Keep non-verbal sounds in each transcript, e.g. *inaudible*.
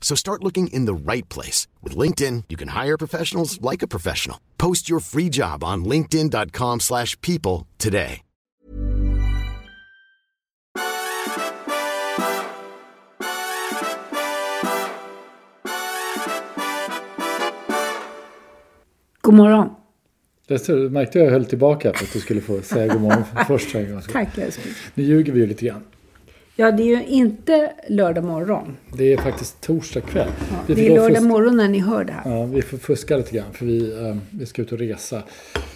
So start looking in the right place. With LinkedIn, you can hire professionals like a professional. Post your free job on linkedin.com slash people today. God morgon. Det märkte jag höll tillbaka för att du skulle få säga god morgon *laughs* först. Tack älskling. Nu ljuger vi ju lite grann. Ja, det är ju inte lördag morgon. Det är faktiskt torsdag kväll. Ja, det är lördag morgon när ni hör det här. Ja, vi får fuska lite grann för vi, um, vi ska ut och resa.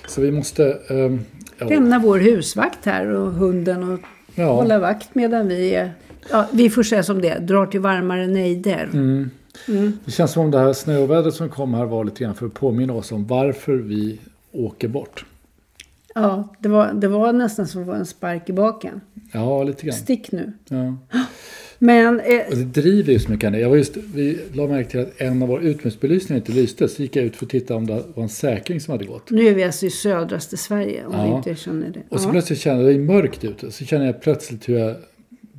Så vi måste... Um, ja. Lämna vår husvakt här och hunden och ja. hålla vakt medan vi är... Ja, vi får säga som det drar till varmare nejder. Mm. Mm. Det känns som om det här snövädret som kom här var lite grann för att påminna oss om varför vi åker bort. Ja, det var, det var nästan som en spark i baken. Ja, lite grann. Stick nu. Ja. Men... Eh, och det driver ju så mycket. Jag var just, vi la märke till att en av våra utomhusbelysningar inte lyste. Så gick jag ut för att titta om det var en säkring som hade gått. Nu är vi alltså i södraste Sverige om ja. vi inte känner det. Och så ja. plötsligt kände jag, det är mörkt ute. Så känner jag plötsligt hur jag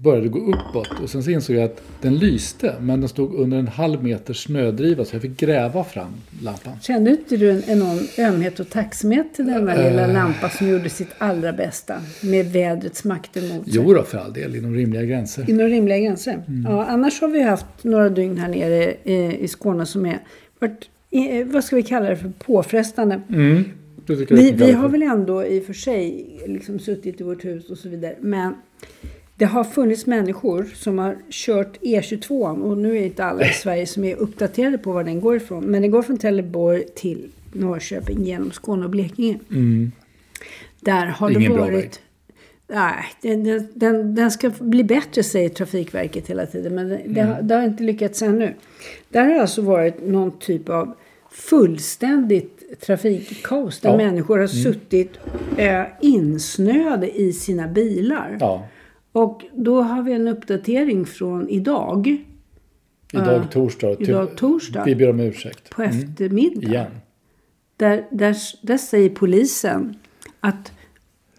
började gå uppåt. Och sen så insåg jag att den lyste, men den stod under en halv meter snödriva så jag fick gräva fram lampan. Kände inte du en enorm ömhet och tacksamhet till denna äh... lilla lampa som gjorde sitt allra bästa med vädrets makter mot sig? Jo då, för all del, inom rimliga gränser. Inom rimliga gränser. Mm. Ja, annars har vi haft några dygn här nere i, i Skåne som är, varit, vad ska vi kalla det för, påfrestande. Mm. Vi, vi har väl ändå i och för sig liksom suttit i vårt hus och så vidare. Men det har funnits människor som har kört E22 och nu är inte alla i *laughs* Sverige som är uppdaterade på var den går ifrån. Men den går från Trelleborg till Norrköping genom Skåne och Blekinge. Mm. Där har Ingen det varit... Nej, den, den, den, ska bli bättre säger Trafikverket hela tiden. Men det, mm. det, har, det har inte lyckats ännu. Där har alltså varit någon typ av fullständigt trafikkaos. Där ja. människor har mm. suttit äh, insnöade i sina bilar. Ja. Och då har vi en uppdatering från idag. Idag torsdag. Idag torsdag. Vi ber om ursäkt. På mm. eftermiddag. Igen. Där, där, där säger polisen att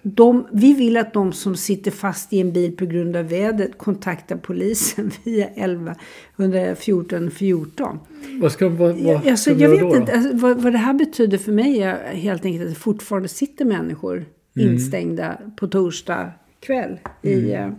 de, vi vill att de som sitter fast i en bil på grund av vädret kontaktar polisen *laughs* via 11 114 14. Vad ska, vad, vad alltså, jag vet då? inte. Alltså, vad, vad det här betyder för mig är helt enkelt att det fortfarande sitter människor mm. instängda på torsdag kväll i... Mm. Uh,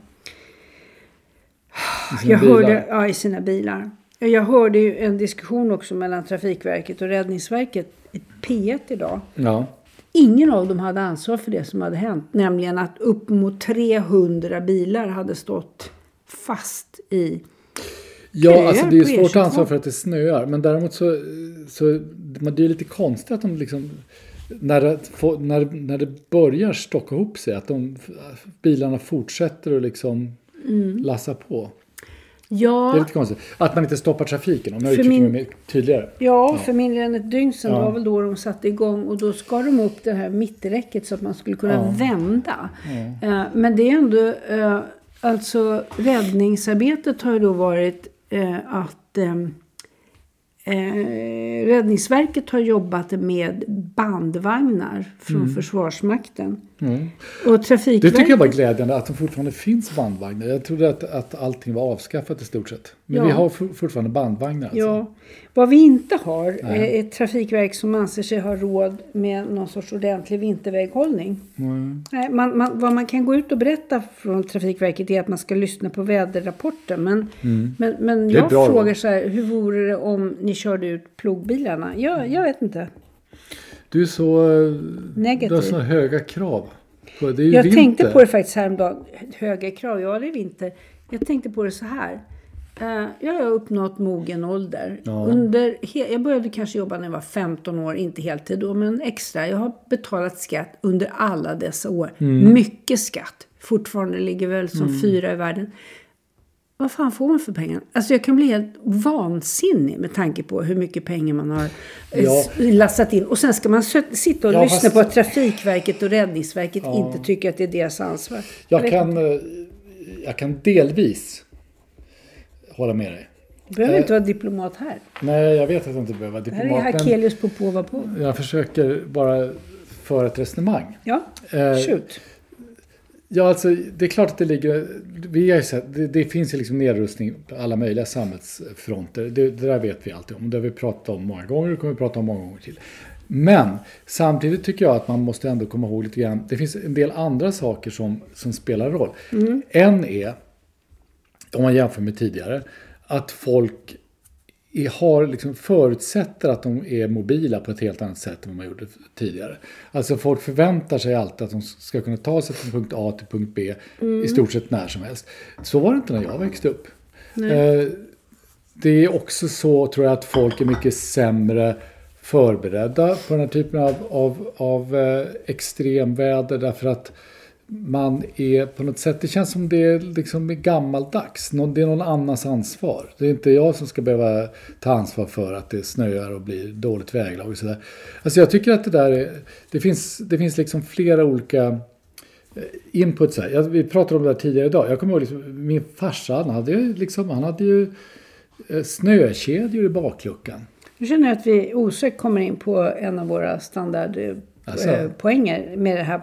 I jag bilar. hörde, ja, i sina bilar. Jag hörde ju en diskussion också mellan Trafikverket och Räddningsverket i P1 idag. Ja. Ingen av dem hade ansvar för det som hade hänt. Nämligen att upp mot 300 bilar hade stått fast i Ja, alltså det är svårt att ansvara för att det snöar. Men däremot så, så det är lite konstigt att de liksom när det, när, när det börjar stocka ihop sig, att de, bilarna fortsätter att liksom mm. lassa på. Ja. Det är lite konstigt. Att man inte stoppar trafiken, om jag uttrycker min, mig tydligare. Ja, ja, för mindre än ett dygn sedan ja. var väl då de satte igång och då skar de upp det här mitträcket så att man skulle kunna ja. vända. Ja. Uh, men det är ändå, uh, alltså räddningsarbetet har ju då varit uh, att um, Eh, Räddningsverket har jobbat med bandvagnar från mm. Försvarsmakten Mm. Och Trafikverket... Det tycker jag var glädjande att det fortfarande finns bandvagnar. Jag trodde att, att allting var avskaffat i stort sett. Men ja. vi har fortfarande bandvagnar. Alltså. Ja. Vad vi inte har Nej. är ett trafikverk som anser sig ha råd med någon sorts ordentlig vinterväghållning. Mm. Nej, man, man, vad man kan gå ut och berätta från Trafikverket är att man ska lyssna på väderrapporter. Men, mm. men, men jag frågar så här, hur vore det om ni körde ut plogbilarna? Jag, jag vet inte. Du är så... Negativ. Du har så höga krav. Det är ju jag vinter. tänkte på det faktiskt häromdagen. Höga krav, ja det är vinter. Jag tänkte på det så här. Uh, jag har uppnått mogen ålder. Ja. Under, jag började kanske jobba när jag var 15 år, inte heltid då, men extra. Jag har betalat skatt under alla dessa år. Mm. Mycket skatt. Fortfarande ligger väl som mm. fyra i världen vad fan får man för pengar? Alltså jag kan bli helt vansinnig med tanke på hur mycket pengar man har eh, ja. lassat in. Och sen ska man sitta och ja, lyssna fast... på att Trafikverket och Räddningsverket ja. inte tycker att det är deras ansvar. Jag, jag kan, eh, jag kan delvis hålla med dig. Du behöver eh, inte vara diplomat här. Nej, jag vet att jag inte behöver vara diplomat. Här är Hakelius på på på. Jag försöker bara föra ett resonemang. Ja, shoot. Ja, alltså det är klart att det ligger... Vi har sett, det, det, finns ju liksom nedrustning på alla möjliga samhällsfronter. Det, det där vet vi alltid om. Det har vi pratat om många gånger och kommer vi prata om många gånger till. Men samtidigt tycker jag att man måste ändå komma ihåg lite grann. Det finns en del andra saker som, som spelar roll. Mm. En är, om man jämför med tidigare, att folk har, liksom förutsätter att de är mobila på ett helt annat sätt än vad man gjorde tidigare. Alltså folk förväntar sig alltid att de ska kunna ta sig från punkt A till punkt B mm. i stort sett när som helst. Så var det inte när jag växte upp. Eh, det är också så tror jag att folk är mycket sämre förberedda på den här typen av, av, av eh, extremväder därför att man är på något sätt, det känns som det är liksom gammaldags. Det är någon annans ansvar. Det är inte jag som ska behöva ta ansvar för att det snöar och blir dåligt väglag och sådär. Alltså jag tycker att det där är, det finns, det finns liksom flera olika eh, inputs här. vi pratade om det här tidigare idag. Jag kommer ihåg liksom, min farsa, han hade ju liksom, han hade ju eh, snökedjor i bakluckan. Nu känner jag att vi osökt kommer in på en av våra standardpoänger alltså. med det här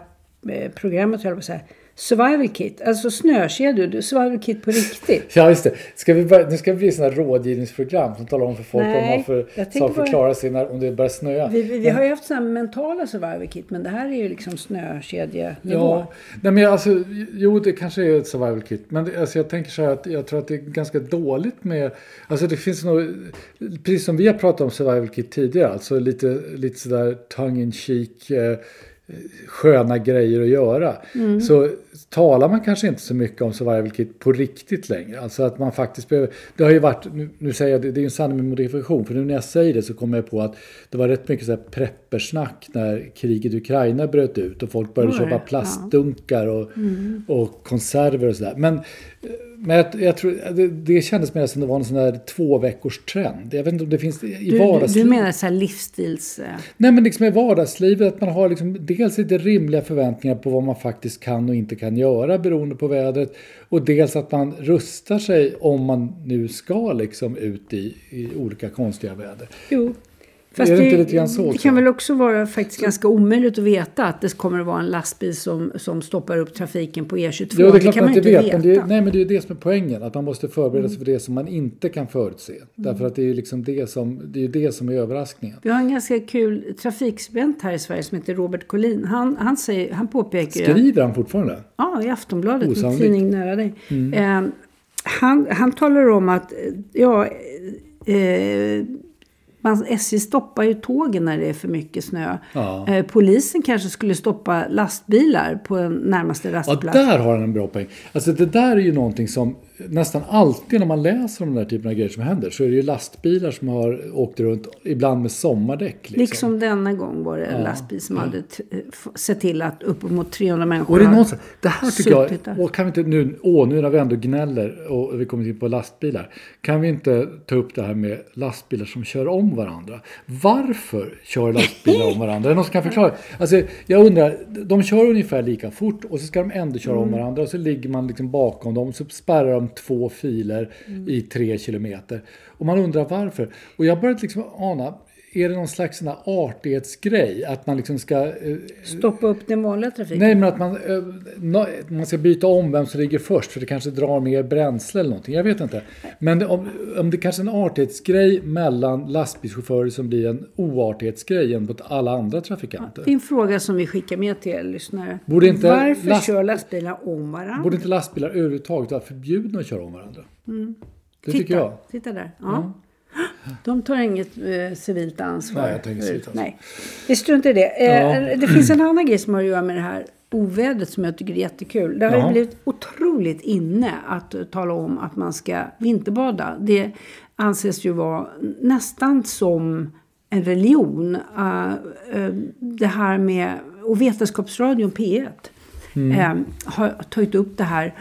programmet, höll jag på att. Survival kit, alltså snökedjor, survival kit på riktigt. *laughs* ja, just det. Ska vi börja, nu ska det bli sådana rådgivningsprogram som talar om för folk Nej, vad de har för saker att klara sig när, om det börjar snöa. Vi, vi, vi har ju haft sådana mentala survival kit, men det här är ju liksom snökedjenivå. Ja, Nej, men alltså, jo det kanske är ett survival kit, men det, alltså, jag tänker så här att jag tror att det är ganska dåligt med, alltså det finns nog, precis som vi har pratat om survival kit tidigare, alltså lite, lite sådär tongue in cheek eh, sköna grejer att göra. Mm. Så talar man kanske inte så mycket om survival kit på riktigt längre. Alltså att man faktiskt behöver, det har ju varit, nu, nu säger jag det, det är en sanning med modifikation, för nu när jag säger det så kommer jag på att det var rätt mycket så här preppersnack när kriget i Ukraina bröt ut och folk började oh, köpa plastdunkar och, mm. och konserver och sådär. Men men jag, jag tror, det, det kändes mer som det var en sån där två veckors trend. Jag vet inte om det finns i du, vardagslivet. Du menar så här livsstils... Nej men liksom i vardagslivet att man har liksom dels lite rimliga förväntningar på vad man faktiskt kan och inte kan göra beroende på vädret. Och dels att man rustar sig om man nu ska liksom ut i, i olika konstiga väder. Jo. Fast är det, inte lite grann så? Det kan väl också vara faktiskt ganska omöjligt att veta att det kommer att vara en lastbil som, som stoppar upp trafiken på E22. Jo, det, det kan man inte vet, veta. Men det, nej, men det är det som är poängen. Att man måste förbereda sig mm. för det som man inte kan förutse. Mm. Därför att det är liksom det som, det är det som är överraskningen. Vi har en ganska kul trafikskribent här i Sverige som heter Robert Collin. Han, han, säger, han påpekar... Skriver han fortfarande? Ja, i Aftonbladet, en tidning nära dig. Mm. Eh, han, han talar om att, ja, eh, man, SJ stoppar ju tågen när det är för mycket snö. Ja. Eh, polisen kanske skulle stoppa lastbilar på närmaste rastplats. Ja, där har han en bra poäng. Alltså det där är ju någonting som nästan alltid när man läser om den här typen av grejer som händer så är det ju lastbilar som har åkt runt, ibland med sommardäck. Liksom, liksom denna gång var det en ja. lastbil som ja. hade sett till att uppemot 300 människor och det, någonstans, det här tycker jag, och kan vi inte nu, åh nu när vi ändå gnäller och vi kommer in på lastbilar. Kan vi inte ta upp det här med lastbilar som kör om varandra? Varför kör lastbilar om varandra? Är det någon som kan förklara? Alltså, jag undrar, de kör ungefär lika fort och så ska de ändå köra mm. om varandra och så ligger man liksom bakom dem så spärrar de två filer mm. i tre kilometer. Och man undrar varför. Och jag började liksom ana, är det någon slags sån artighetsgrej? Att man liksom ska... Eh, Stoppa upp den vanliga trafiken? Nej, men att man, eh, man ska byta om vem som ligger först för det kanske drar mer bränsle eller någonting. Jag vet inte. Men om, om det kanske är en artighetsgrej mellan lastbilschaufförer som blir en oartighetsgrej gentemot alla andra trafikanter. det är en fråga som vi skickar med till er lyssnare. Borde inte Varför last... kör lastbilar om varandra? Borde inte lastbilar överhuvudtaget vara förbjudna att köra om varandra? Mm. Det titta, tycker jag. Titta där. Ja. Mm. De tar inget eh, civilt ansvar. Nej, jag tänker civilt ansvar. Nej. Vi struntar i det. Eh, Det finns en annan grej som har att göra med det här ovädret som jag tycker är jättekul. Det har ja. blivit otroligt inne att tala om att man ska vinterbada. Det anses ju vara nästan som en religion. Uh, uh, det här med, och Vetenskapsradion P1 mm. uh, har tagit upp det här.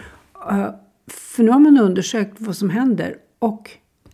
för nu har man undersökt vad som händer. Och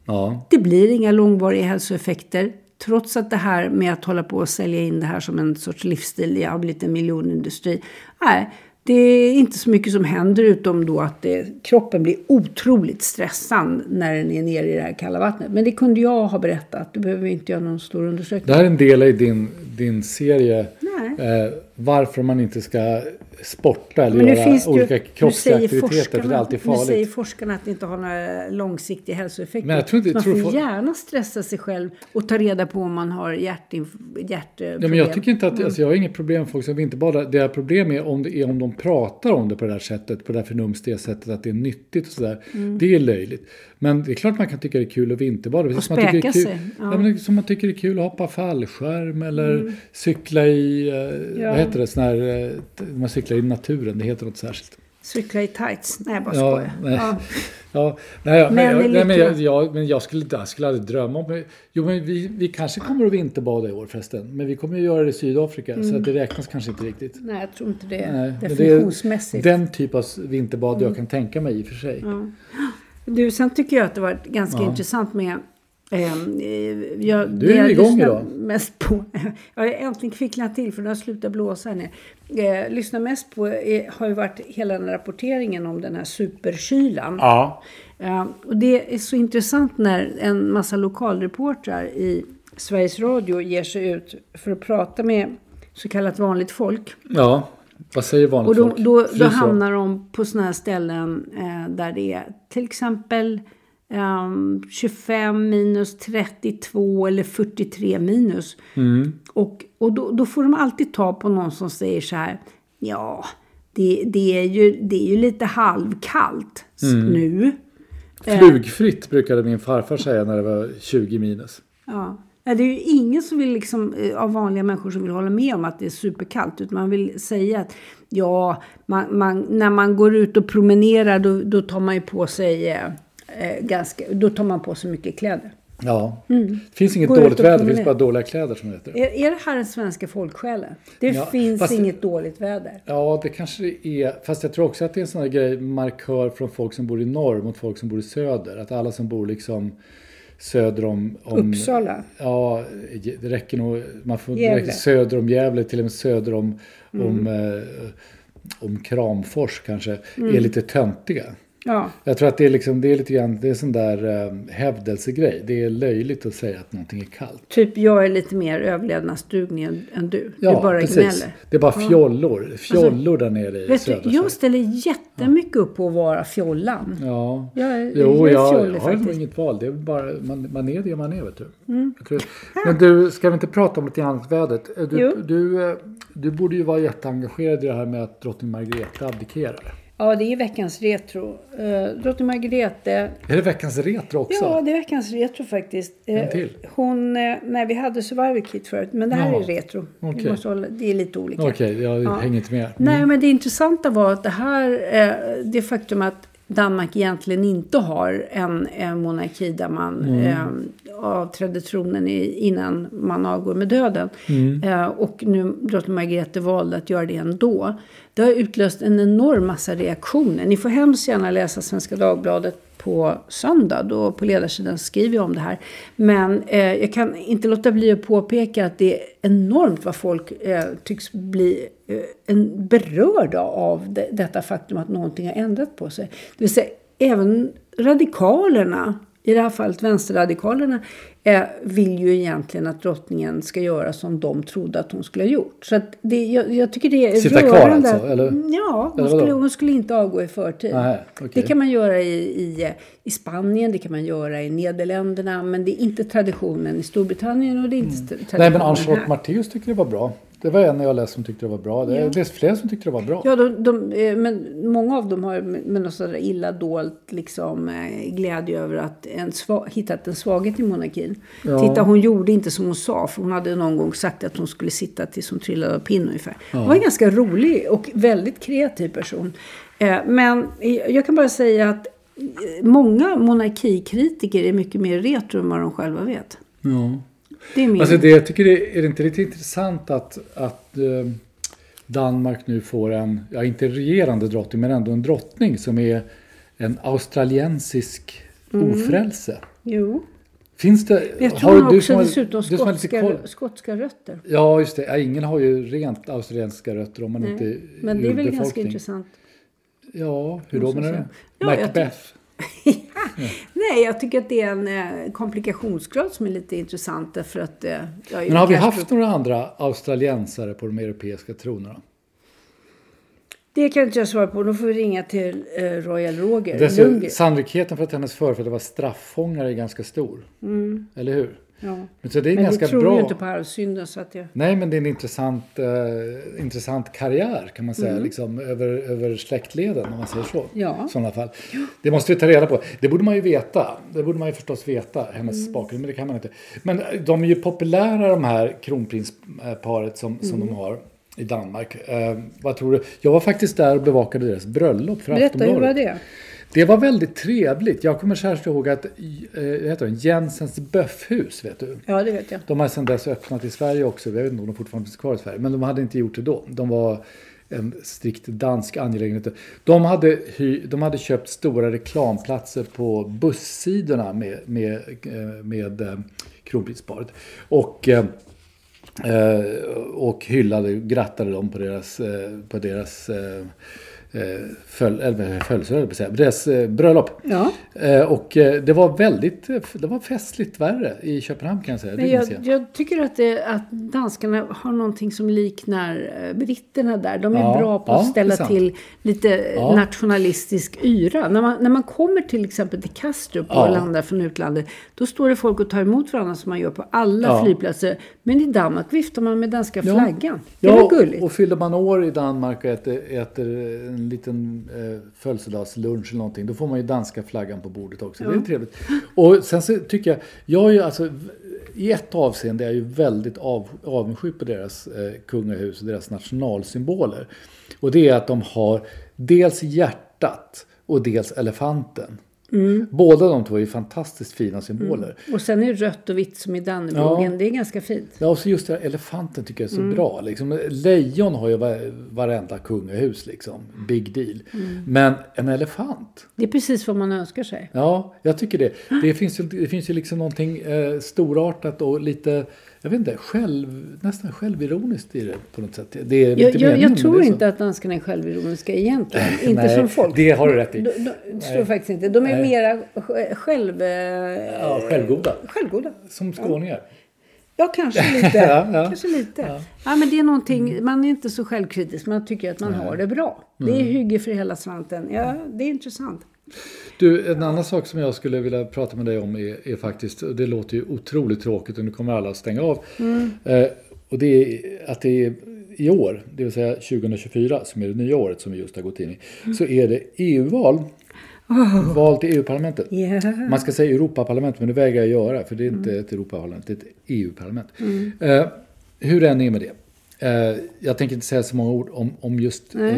Ja. Det blir inga långvariga hälsoeffekter. Trots att det här med att hålla på och sälja in det här som en sorts livsstil har blivit en miljonindustri. Nej, det är inte så mycket som händer utom då att det, kroppen blir otroligt stressad när den är nere i det här kalla vattnet. Men det kunde jag ha berättat. Du behöver inte göra någon stor undersökning. Det här är en del i din, din serie. Eh, varför man inte ska sporta eller göra olika ju, kroppsliga aktiviteter för det är alltid farligt. Nu säger forskarna att det inte har några långsiktiga hälsoeffekter. Men jag tror inte, man tror får gärna stressa sig själv och ta reda på om man har hjärtproblem. Ja, men jag tycker inte att, mm. alltså, jag har inget problem med folk som vinterbadar. Det här problem är om, det är om de pratar om det på det här sättet, på det här förnumstiga sättet att det är nyttigt och sådär. Mm. Det är löjligt. Men det är klart man kan tycka det är kul att vinterbada. Och späka man kul, sig. Ja. ja. men som man tycker det är kul att hoppa fallskärm eller mm. cykla i, eh, ja. vad heter det, sån här, eh, man cyklar i naturen, det heter något särskilt. Cykla i tights? Nej, bara ja, skojar. Nej. Ja. *laughs* Ja, nej, men, jag, nej, men, jag, jag, men jag, skulle, jag skulle aldrig drömma om... Jo, men vi, vi kanske kommer att vinterbada i år förresten. Men vi kommer att göra det i Sydafrika. Mm. Så att det räknas kanske inte riktigt. Nej, jag tror inte det. Nej, definitionsmässigt. Det är den typ av vinterbad mm. jag kan tänka mig i och för sig. Ja. Du, sen tycker jag att det var ganska ja. intressant med ehm, jag, du är igång idag. Mest på, *laughs* jag har äntligen kvicknat till för det har slutat blåsa här nere. Eh, lyssnar mest på eh, har ju varit hela den rapporteringen om den här superkylan. Ja. Eh, och det är så intressant när en massa lokalreportrar i Sveriges Radio ger sig ut för att prata med så kallat vanligt folk. Ja. Vad säger vanligt och då, folk? Då, då hamnar de på sådana här ställen eh, där det är till exempel eh, 25 minus 32 eller 43 minus. Mm. Och, och då, då, får de alltid ta på någon som säger så här. Ja, det, det, är, ju, det är ju lite halvkallt mm. nu. Flugfritt brukade min farfar säga när det var 20 minus. Ja. Ja, det är ju ingen som vill liksom, eh, av vanliga människor som vill hålla med om att det är superkallt. Utan man vill säga att ja, man, man, när man går ut och promenerar då, då tar man ju på sig eh, eh ganska, då tar man på sig mycket kläder. Ja, mm. det finns inget går dåligt väder, det finns bara dåliga kläder som det heter. Är, är det här den svenska folksjälen? Det ja, finns inget dåligt väder. Ja, det kanske det är. Fast jag tror också att det är en sån här grej, markör från folk som bor i norr mot folk som bor i söder. Att alla som bor liksom söder om, om... Uppsala? Ja, det räcker nog. Man får Gävle. söder om Gävle, till och med söder om, mm. om, eh, om Kramfors kanske, mm. är lite töntiga. Ja. Jag tror att det är, liksom, det är lite grann, det är sån där äh, hävdelsegrej. Det är löjligt att säga att någonting är kallt. Typ jag är lite mer överlevnadsdugnig än, än du. Ja, du bara precis. gnäller. Det är bara fjollor. Fjollor alltså, där nere i södra du, Jag ställer jättemycket upp på att vara fjollan. Ja. Jag är, jo, jag, fjollig, jag har nog inget val. Det är bara, man, man är det man är vet du. Mm. Men du, ska vi inte prata om lite annat vädret? Du, du, eh, du borde ju vara jätteengagerad i det här med att drottning Margrethe abdikerar. Ja, det är veckans retro. Uh, Drottning Margrethe. Är det veckans retro också? Ja, det är veckans retro faktiskt. En till? Hon, uh, nej, vi hade Survivor Kit förut, men det här Jaha. är retro. Okay. Hålla, det är lite olika. Okej, okay, jag ja. hänger inte med. Mm. Nej, men det intressanta var att det här, det faktum att Danmark egentligen inte har en, en monarki där man mm. eh, avträdde tronen i, innan man avgår med döden. Mm. Eh, och nu drottning Margrethe valde att göra det ändå. Det har utlöst en enorm massa reaktioner. Ni får hemskt gärna läsa Svenska Dagbladet på söndag. Då på ledarsidan skriver jag om det här. Men eh, jag kan inte låta bli att påpeka att det är enormt vad folk eh, tycks bli eh, en, berörda av det, detta faktum att någonting har ändrat på sig. Det vill säga även radikalerna i det här fallet vänsterradikalerna eh, vill ju egentligen att drottningen ska göra som de trodde att hon skulle ha gjort. Så det, jag, jag tycker det är Sitta kvar alltså? Eller? Ja, hon, eller skulle, hon skulle inte avgå i förtid. Nej, okay. Det kan man göra i, i, i Spanien, det kan man göra i Nederländerna, men det är inte traditionen i Storbritannien och det är inte mm. traditionen Nej, men Ann-Charlotte Matteus tycker det var bra. Det var en jag läste som tyckte det var bra. Det är ja. fler som tyckte det var bra. Ja, de, de, eh, men många av dem har med något sådär illa dolt liksom, eh, glädje över att en sva, hittat en svaghet i monarkin. Ja. Titta, hon gjorde inte som hon sa. För hon hade någon gång sagt att hon skulle sitta tills hon trillade av pinn ungefär. Ja. Hon var en ganska rolig och väldigt kreativ person. Eh, men jag kan bara säga att många monarkikritiker är mycket mer retro än vad de själva vet. Ja. Det är min... Alltså det, jag tycker det är det inte lite intressant att, att eh, Danmark nu får en, ja inte regerande drottning, men ändå en drottning som är en australiensisk mm. ofrälse. Jo. Finns det... Jag tror har, du också har, dessutom du skotska, skotska rötter. Ja, just det. Ja, ingen har ju rent australienska rötter om man Nej, inte Men det är väl ganska intressant. Ja, hur då menar du? Ja, Macbeth? *laughs* Nej, jag tycker att det är en eh, komplikationsgrad som är lite intressant. Därför att, eh, Men har vi haft några andra australiensare på de europeiska tronerna? Det kan inte jag svara på. Då får vi ringa till eh, Royal Roger. sannolikheten för att hennes förfäder var straffångare är ganska stor. Mm. Eller hur? Ja. Men, så det är men ganska vi tror bra. ju inte på arvsynden. Så att jag... Nej, men det är en intressant, eh, intressant karriär kan man säga. Mm. Liksom, över, över släktleden om man säger så. Ja. I sådana fall. Det måste vi ta reda på. Det borde man ju veta. Det borde man ju förstås veta, hennes mm. bakgrund. Men det kan man inte. Men de är ju populära de här kronprinsparet som, som mm. de har i Danmark. Eh, vad tror du? Jag var faktiskt där och bevakade deras bröllop för Berätta, hur var det? Det var väldigt trevligt. Jag kommer särskilt ihåg att eh, heter det, Jensens Böffhus, vet du? Ja, det vet jag. De har sedan dess öppnat i Sverige också. Jag vet inte om de fortfarande finns kvar i Sverige. Men de hade inte gjort det då. De var en strikt dansk angelägenhet. De hade, de hade köpt stora reklamplatser på bussidorna med, med, eh, med, med eh, kronprinsparet. Och och hyllade, grattade dem på deras, på deras Eh, födelsedag, deras eh, bröllop. Ja. Eh, och det var väldigt, det var festligt värre i Köpenhamn kan jag säga. Men jag, jag tycker att, det, att danskarna har någonting som liknar britterna där. De är ja, bra på att ja, ställa till lite ja. nationalistisk yra. När man, när man kommer till exempel till Kastrup och landar från utlandet, då står det folk och tar emot varandra som man gör på alla flygplatser. Men i Danmark viftar man med danska flaggan. Det är väl gulligt? och fyller man år i Danmark och äter, äter en liten eh, födelsedagslunch eller någonting, då får man ju danska flaggan på bordet också. Ja. Det är trevligt. Och sen så tycker jag, jag är ju alltså, i ett avseende är jag ju väldigt av, avundsjuk på deras eh, kungahus och deras nationalsymboler. Och det är att de har dels hjärtat och dels elefanten. Mm. Båda de två är fantastiskt fina symboler. Mm. Och sen är rött och vitt som i Dannebrogen. Ja. Det är ganska fint. Ja, och så just det här elefanten tycker jag är så mm. bra. Liksom, lejon har ju varenda kungahus liksom. Big deal. Mm. Men en elefant. Det är precis vad man önskar sig. Ja, jag tycker det. Det finns ju, det finns ju liksom någonting eh, storartat och lite jag vet inte, själv, nästan självironiskt i det på något sätt. Det är jag, jag, jag tror inte att danskarna är självironiska egentligen. inte Nej, som folk. Det har du rätt i. De, de, de tror faktiskt inte. De är Nej. mera själv... Ja, självgoda. Självgoda. Som skåningar. Ja. Ja, kanske lite. *laughs* ja, ja. Kanske lite. Ja. ja. men det är någonting, man är inte så självkritisk. Man tycker att man Nej. har det bra. Det är mm. hygge för hela slanten. Ja, det är intressant. Du, en annan sak som jag skulle vilja prata med dig om är, är faktiskt, det låter ju otroligt tråkigt och nu kommer alla att stänga av. Mm. Eh, och det är att det är i år, det vill säga 2024 som är det nya året som vi just har gått in i, mm. så är det EU-val. Oh. Val till EU-parlamentet. Yeah. Man ska säga Europaparlamentet men det vägrar jag göra för det är inte mm. ett Europaparlament, det är ett EU-parlament. Mm. Eh, hur det än är med det. Eh, jag tänker inte säga så många ord om, om, just, eh,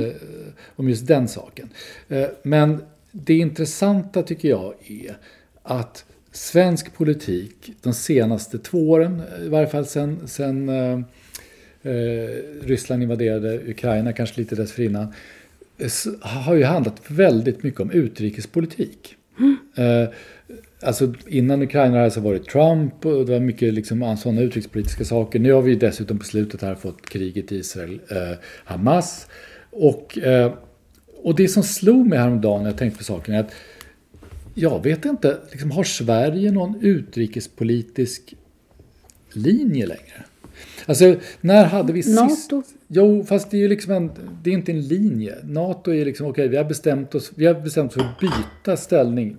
om just den saken. Eh, men det intressanta tycker jag är att svensk politik de senaste två åren, i varje fall sen, sen eh, eh Ryssland invaderade Ukraina, kanske lite dessförinnan, har ju handlat väldigt mycket om utrikespolitik. Mm. Eh, alltså innan Ukraina så var det Trump och det var mycket liksom, sådana utrikespolitiska saker. Nu har vi dessutom på slutet här fått kriget Israel-Hamas. Eh, och, eh, och det som slog mig häromdagen när jag tänkte på saken är att jag vet inte, liksom, har Sverige någon utrikespolitisk linje längre? Alltså, när hade vi NATO? sist... Jo, fast det är ju liksom en, det är inte en linje. NATO är liksom, okej, okay, vi har bestämt oss, vi har bestämt oss för att byta ställning,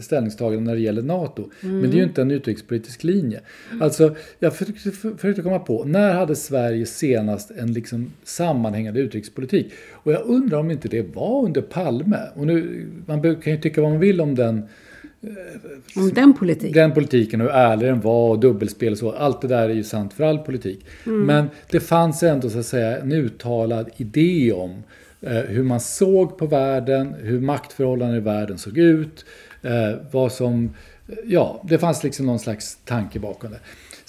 ställningstagande när det gäller NATO. Mm. Men det är ju inte en utrikespolitisk linje. Mm. Alltså, jag försökte, försökte komma på, när hade Sverige senast en liksom sammanhängande utrikespolitik? Och jag undrar om inte det var under Palme. Och nu, man kan ju tycka vad man vill om den om den politiken? Den politiken och hur ärlig den var och dubbelspel och så. Allt det där är ju sant för all politik. Mm. Men det fanns ändå så att säga en uttalad idé om eh, hur man såg på världen, hur maktförhållandena i världen såg ut. Eh, vad som, ja, det fanns liksom någon slags tanke bakom det.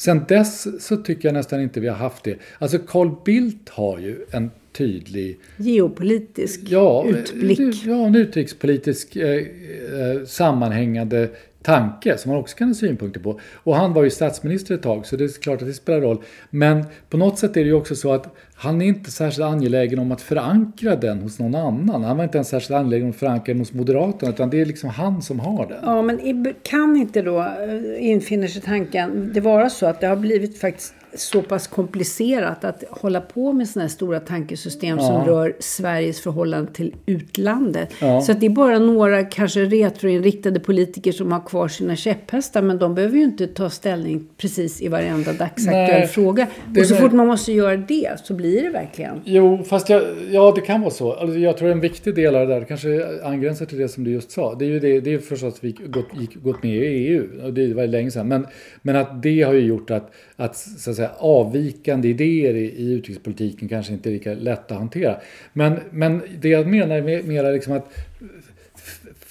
Sen dess så tycker jag nästan inte vi har haft det. Alltså Carl Bildt har ju en tydlig... Geopolitisk ja, utblick. Ja, en utrikespolitisk eh, eh, sammanhängande tanke som man också kan ha synpunkter på. Och han var ju statsminister ett tag så det är klart att det spelar roll. Men på något sätt är det ju också så att han är inte särskilt angelägen om att förankra den hos någon annan. Han var inte ens särskilt angelägen om att förankra den hos Moderaterna utan det är liksom han som har den. Ja men kan inte då eh, infinner sig tanken det vara så att det har blivit faktiskt så pass komplicerat att hålla på med sådana här stora tankesystem ja. som rör Sveriges förhållande till utlandet. Ja. Så att det är bara några kanske retroinriktade politiker som har kvar sina käpphästar men de behöver ju inte ta ställning precis i varenda dagsaktuell fråga. Och så fort man måste göra det så blir det verkligen. Jo, fast jag, ja det kan vara så. Alltså, jag tror en viktig del av det där kanske angränsar till det som du just sa. Det är ju det, det är förstås att vi gått, gick, gått med i EU och det var länge sedan. Men, men att det har ju gjort att, att, så att säga, avvikande idéer i, i utrikespolitiken kanske inte är lika lätta att hantera. Men, men det jag menar är mera liksom att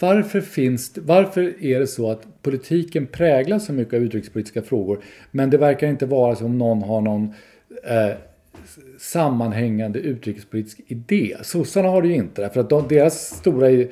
varför, finns, varför är det så att politiken präglas så mycket av utrikespolitiska frågor men det verkar inte vara som någon har någon eh, sammanhängande utrikespolitisk idé. Sossarna har det ju inte för att de, deras stora eh,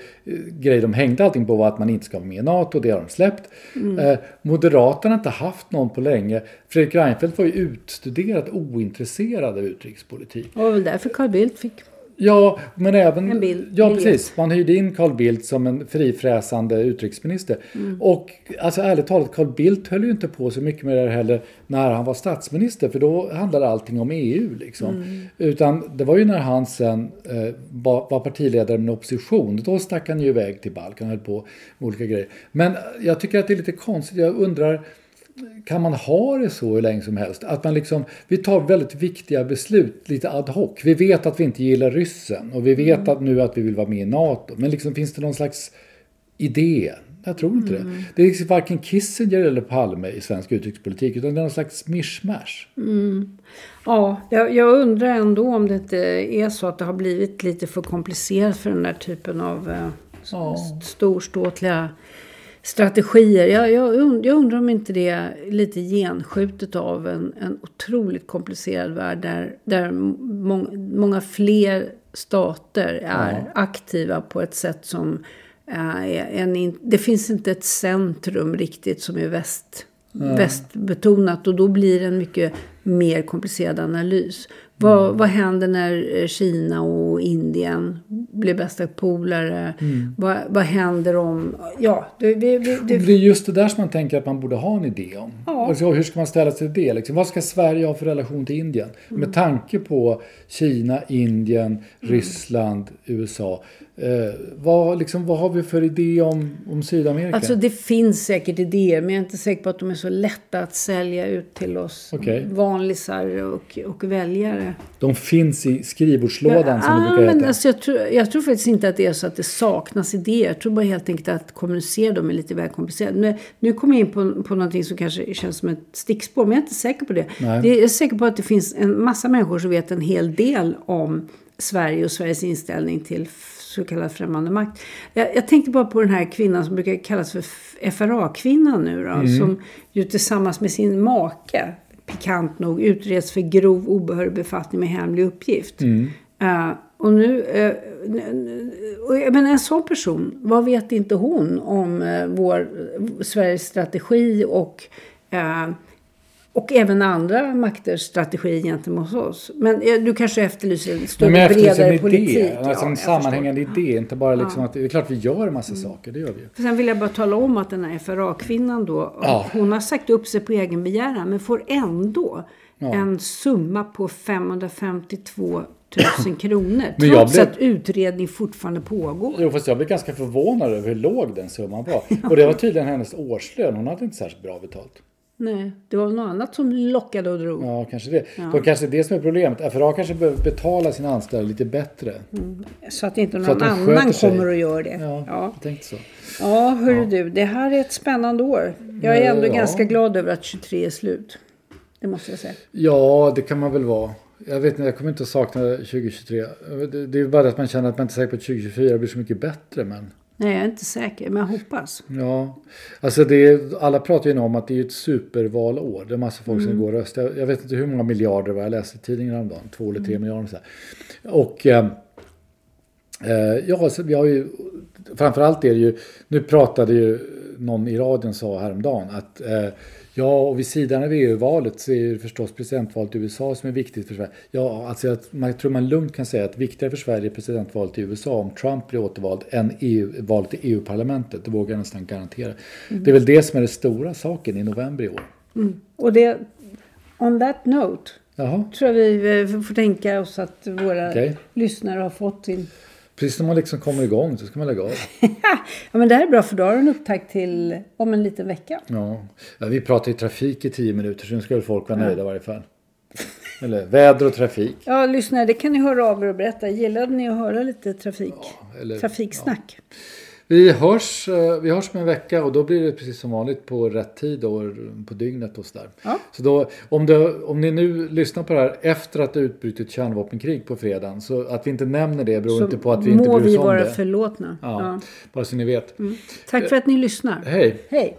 grej de hängde allting på var att man inte ska vara med i NATO, det har de släppt. Mm. Eh, Moderaterna har inte haft någon på länge. Fredrik Reinfeldt var ju utstuderat ointresserad av utrikespolitik. Det var väl därför Carl Bildt fick Ja, men även... En bild, ja, precis. Man hyrde in Carl Bildt som en frifräsande utrikesminister. Mm. Och alltså ärligt talat, Carl Bildt höll ju inte på så mycket med det heller när han var statsminister. För då handlade allting om EU liksom. Mm. Utan det var ju när han sen eh, var partiledare med opposition. Då stack han ju iväg till Balkan och höll på med olika grejer. Men jag tycker att det är lite konstigt. Jag undrar kan man ha det så hur länge som helst? Att man liksom, vi tar väldigt viktiga beslut lite ad hoc. Vi vet att vi inte gillar ryssen och vi vet mm. att nu att vi vill vara med i NATO. Men liksom, finns det någon slags idé? Jag tror inte mm. det. Det är liksom varken Kissinger eller Palme i svensk utrikespolitik utan det är någon slags mischmasch. Mm. Ja, jag, jag, undrar ändå om det inte är så att det har blivit lite för komplicerat för den där typen av eh, ja. storståtliga strategier. Jag, jag, jag, undrar om inte det är lite genskjutet av en, en otroligt komplicerad värld där, där må, många fler stater är ja. aktiva på ett sätt som är en, det finns inte ett centrum riktigt som är väst, ja. västbetonat och då blir det en mycket mer komplicerad analys. Vad, mm. vad händer när eh, Kina och Indien blir bästa polare? Mm. Vad, vad händer om... Ja, det, det, det, det, är just det där som man tänker att man borde ha en idé om. Ja. Alltså, hur ska man ställa sig till det? Liksom, vad ska Sverige ha för relation till Indien? Mm. Med tanke på Kina, Indien, mm. Ryssland, USA. Eh, vad, liksom, vad har vi för idé om, om Sydamerika? Alltså det finns säkert idéer men jag är inte säker på att de är så lätta att sälja ut till oss okay. vanlisar och, och väljare. De finns i skrivbordslådan ja, som det brukar men heta. Alltså jag, tror, jag tror faktiskt inte att det är så att det saknas idéer. Jag tror bara helt enkelt att kommunicera dem är lite väl komplicerat. Nu, nu kommer jag in på, på någonting som kanske känns som ett stickspår men jag är inte säker på det. Nej. Jag är säker på att det finns en massa människor som vet en hel del om Sverige och Sveriges inställning till så kallad främmande makt. Jag, jag, tänkte bara på den här kvinnan som brukar kallas för FRA-kvinnan nu då. Mm. Som ju tillsammans med sin make, pikant nog, utreds för grov obehörig befattning med hemlig uppgift. Mm. Uh, och nu, uh, men en sån person, vad vet inte hon om uh, vår, Sveriges strategi och och även andra makters strategi gentemot oss. Men eh, du kanske efterlyser en större, men bredare en politik. Idé, alltså en sammanhängande idé. Inte bara liksom ja. att, det är klart vi gör en massa mm. saker, det gör vi ju. Sen vill jag bara tala om att den här FRA-kvinnan då, ja. hon har sagt upp sig på egen begäran men får ändå ja. en summa på 552 000 *laughs* kronor. trots blev... att utredning fortfarande pågår. Jo, fast jag blev ganska förvånad över hur låg den summan var. Och det var tydligen hennes årslön. Hon hade inte särskilt bra betalt. Nej, det var något annat som lockade och drog. Ja, kanske det. Ja. Då kanske det är det som är problemet. FRA kanske behöver betala sina anställda lite bättre. Mm. Så att inte någon annan kommer att göra det. Ja, ja. jag tänkte så. Ja, hörru ja. du. Det här är ett spännande år. Jag är ändå ja. ganska glad över att 23 är slut. Det måste jag säga. Ja, det kan man väl vara. Jag vet inte, jag kommer inte att sakna 2023. Det är bara att man känner att man inte är säker på att 2024 blir så mycket bättre. Men... Nej, jag är inte säker, men jag hoppas. Ja, alltså det är, alla pratar ju om att det är ett supervalår. Det är massa folk mm. som går och röstar. Jag vet inte hur många miljarder var. Jag läste i tidningen häromdagen. Två eller tre mm. miljarder. Så här. Och eh, eh ja, så vi har ju, framförallt är det ju, nu pratade ju någon i radion sa häromdagen att eh, Ja, och vid sidan av EU-valet så är det förstås presidentvalet i USA som är viktigt för Sverige. Ja, alltså jag, man, tror man lugnt kan säga att viktigare för Sverige är presidentvalet i USA om Trump blir återvald än EU, valet i EU-parlamentet. Det vågar jag nästan garantera. Mm. Det är väl det som är den stora saken i november i år. Mm. Och det, on that note, Jaha. tror jag vi får tänka oss att våra okay. lyssnare har fått sin Precis när man liksom kommer igång så ska man lägga av. *laughs* ja men det här är bra för då har du en upptakt till om en liten vecka. Ja, ja vi pratar ju trafik i tio minuter så nu ska väl folk vara nöjda i varje fall. Eller väder och trafik. Ja, lyssna, det kan ni höra av er och berätta. Gillade ni att höra lite trafik? Ja, eller, trafiksnack? Ja. Vi hörs, eh, vi hörs med en vecka och då blir det precis som vanligt på rätt tid och på dygnet och sådär. Ja. Så då, om, det, om ni nu lyssnar på det här efter att det utbrutit kärnvapenkrig på fredagen så att vi inte nämner det beror så inte på att vi inte bryr oss om det. må vi vara förlåtna. Ja, ja, Bara så ni vet. Mm. Tack för att ni lyssnar. Hej. Hej.